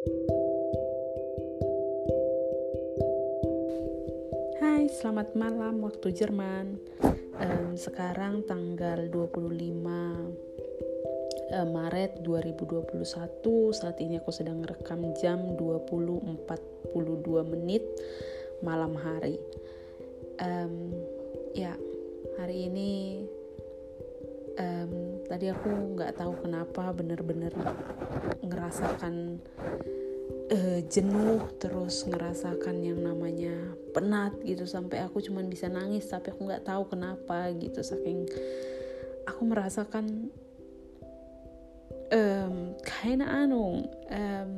Hai, selamat malam waktu Jerman. Um, sekarang tanggal 25 um, Maret 2021. Saat ini aku sedang rekam jam 20.42 menit malam hari. Um, ya, hari ini tadi aku nggak tahu kenapa bener-bener ngerasakan uh, jenuh terus ngerasakan yang namanya penat gitu. Sampai aku cuman bisa nangis tapi aku nggak tahu kenapa gitu. Saking aku merasakan um, kayak anu um,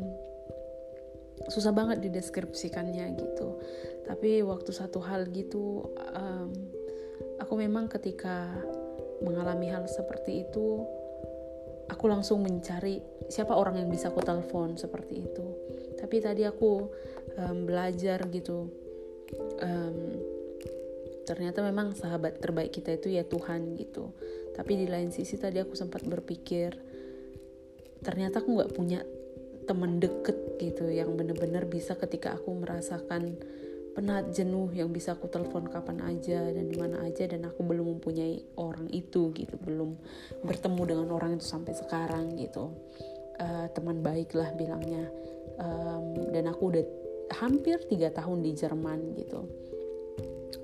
susah banget dideskripsikannya gitu. Tapi waktu satu hal gitu um, aku memang ketika mengalami hal seperti itu aku langsung mencari siapa orang yang bisa aku telepon seperti itu. Tapi tadi aku um, belajar gitu. Um, ternyata memang sahabat terbaik kita itu ya Tuhan gitu. Tapi di lain sisi tadi aku sempat berpikir ternyata aku nggak punya teman deket gitu yang bener-bener bisa ketika aku merasakan penat jenuh yang bisa aku telepon kapan aja dan di mana aja dan aku belum mempunyai orang itu gitu. Belum bertemu dengan orang itu sampai sekarang gitu. Uh, teman baik lah bilangnya. Um, dan aku udah hampir tiga tahun di Jerman gitu.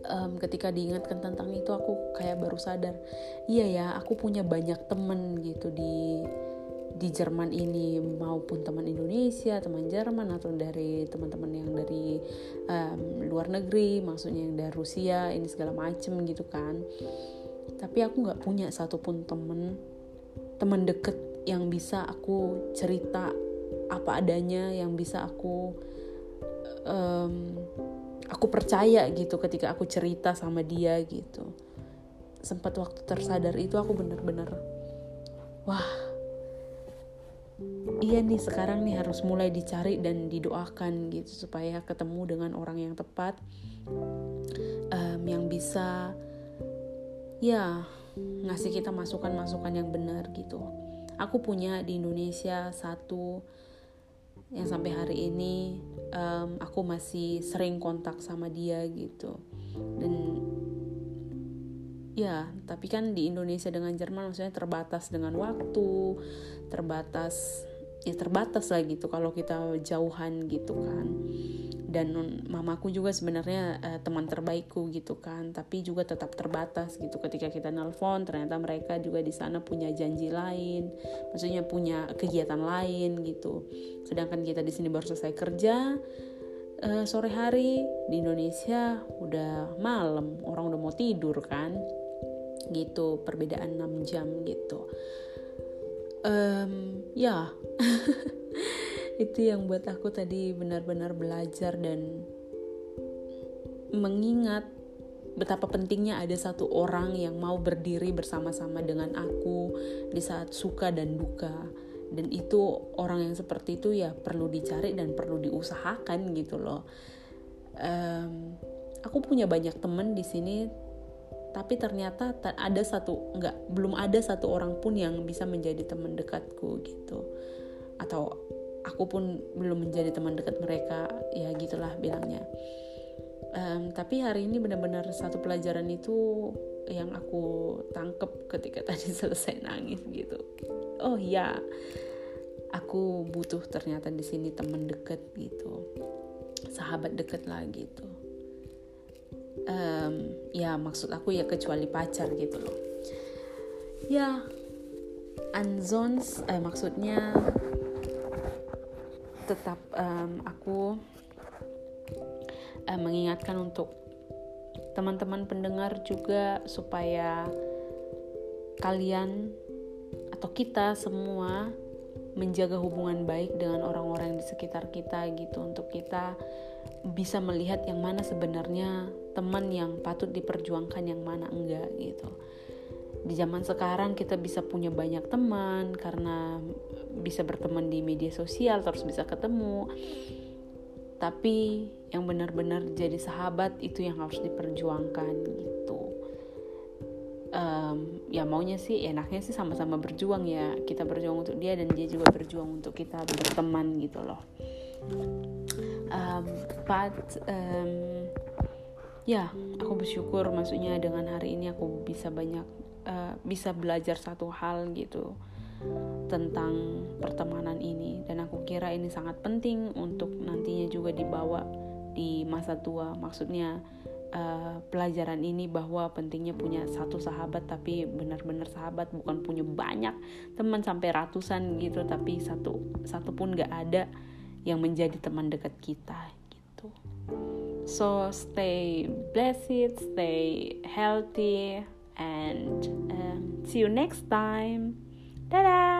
Um, ketika diingatkan tentang itu aku kayak baru sadar iya ya aku punya banyak temen gitu di di Jerman ini maupun teman Indonesia, teman Jerman atau dari teman-teman yang dari um, luar negeri, maksudnya yang dari Rusia, ini segala macem gitu kan. Tapi aku nggak punya satupun temen teman deket yang bisa aku cerita apa adanya, yang bisa aku um, aku percaya gitu ketika aku cerita sama dia gitu. Sempat waktu tersadar itu aku bener-bener wah iya nih sekarang nih harus mulai dicari dan didoakan gitu supaya ketemu dengan orang yang tepat um, yang bisa ya ngasih kita masukan-masukan yang benar gitu. Aku punya di Indonesia satu yang sampai hari ini um, aku masih sering kontak sama dia gitu. Dan ya tapi kan di Indonesia dengan Jerman maksudnya terbatas dengan waktu terbatas ya terbatas lah gitu kalau kita jauhan gitu kan. Dan mamaku juga sebenarnya uh, teman terbaikku gitu kan tapi juga tetap terbatas gitu ketika kita nelpon ternyata mereka juga di sana punya janji lain maksudnya punya kegiatan lain gitu. Sedangkan kita di sini baru selesai kerja uh, sore hari di Indonesia udah malam orang udah mau tidur kan gitu perbedaan 6 jam gitu um, ya. Itu yang buat aku tadi benar-benar belajar dan mengingat betapa pentingnya ada satu orang yang mau berdiri bersama-sama dengan aku di saat suka dan duka. Dan itu orang yang seperti itu ya perlu dicari dan perlu diusahakan gitu loh. Um, aku punya banyak temen di sini tapi ternyata ada satu nggak belum ada satu orang pun yang bisa menjadi teman dekatku gitu. Atau aku pun belum menjadi teman dekat mereka ya gitulah bilangnya. Um, tapi hari ini benar-benar satu pelajaran itu yang aku tangkep ketika tadi selesai nangis gitu. Oh ya aku butuh ternyata di sini teman dekat gitu. Sahabat dekat lah gitu um, ya maksud aku ya kecuali pacar gitu loh. Ya anzons eh, maksudnya tetap um, aku um, mengingatkan untuk teman-teman pendengar juga supaya kalian atau kita semua menjaga hubungan baik dengan orang-orang di sekitar kita gitu untuk kita bisa melihat yang mana sebenarnya teman yang patut diperjuangkan yang mana enggak gitu. Di zaman sekarang kita bisa punya banyak teman karena bisa berteman di media sosial terus bisa ketemu. Tapi yang benar-benar jadi sahabat itu yang harus diperjuangkan gitu. Um, ya maunya sih enaknya sih sama-sama berjuang ya. Kita berjuang untuk dia dan dia juga berjuang untuk kita berteman gitu loh. Um, but um, ya aku bersyukur maksudnya dengan hari ini aku bisa banyak uh, bisa belajar satu hal gitu tentang pertemanan ini. Dan aku kira ini sangat penting untuk nantinya juga dibawa di masa tua. Maksudnya uh, pelajaran ini bahwa pentingnya punya satu sahabat tapi benar-benar sahabat bukan punya banyak teman sampai ratusan gitu tapi satu satu pun gak ada yang menjadi teman dekat kita gitu so stay blessed stay healthy and um, see you next time. Dadah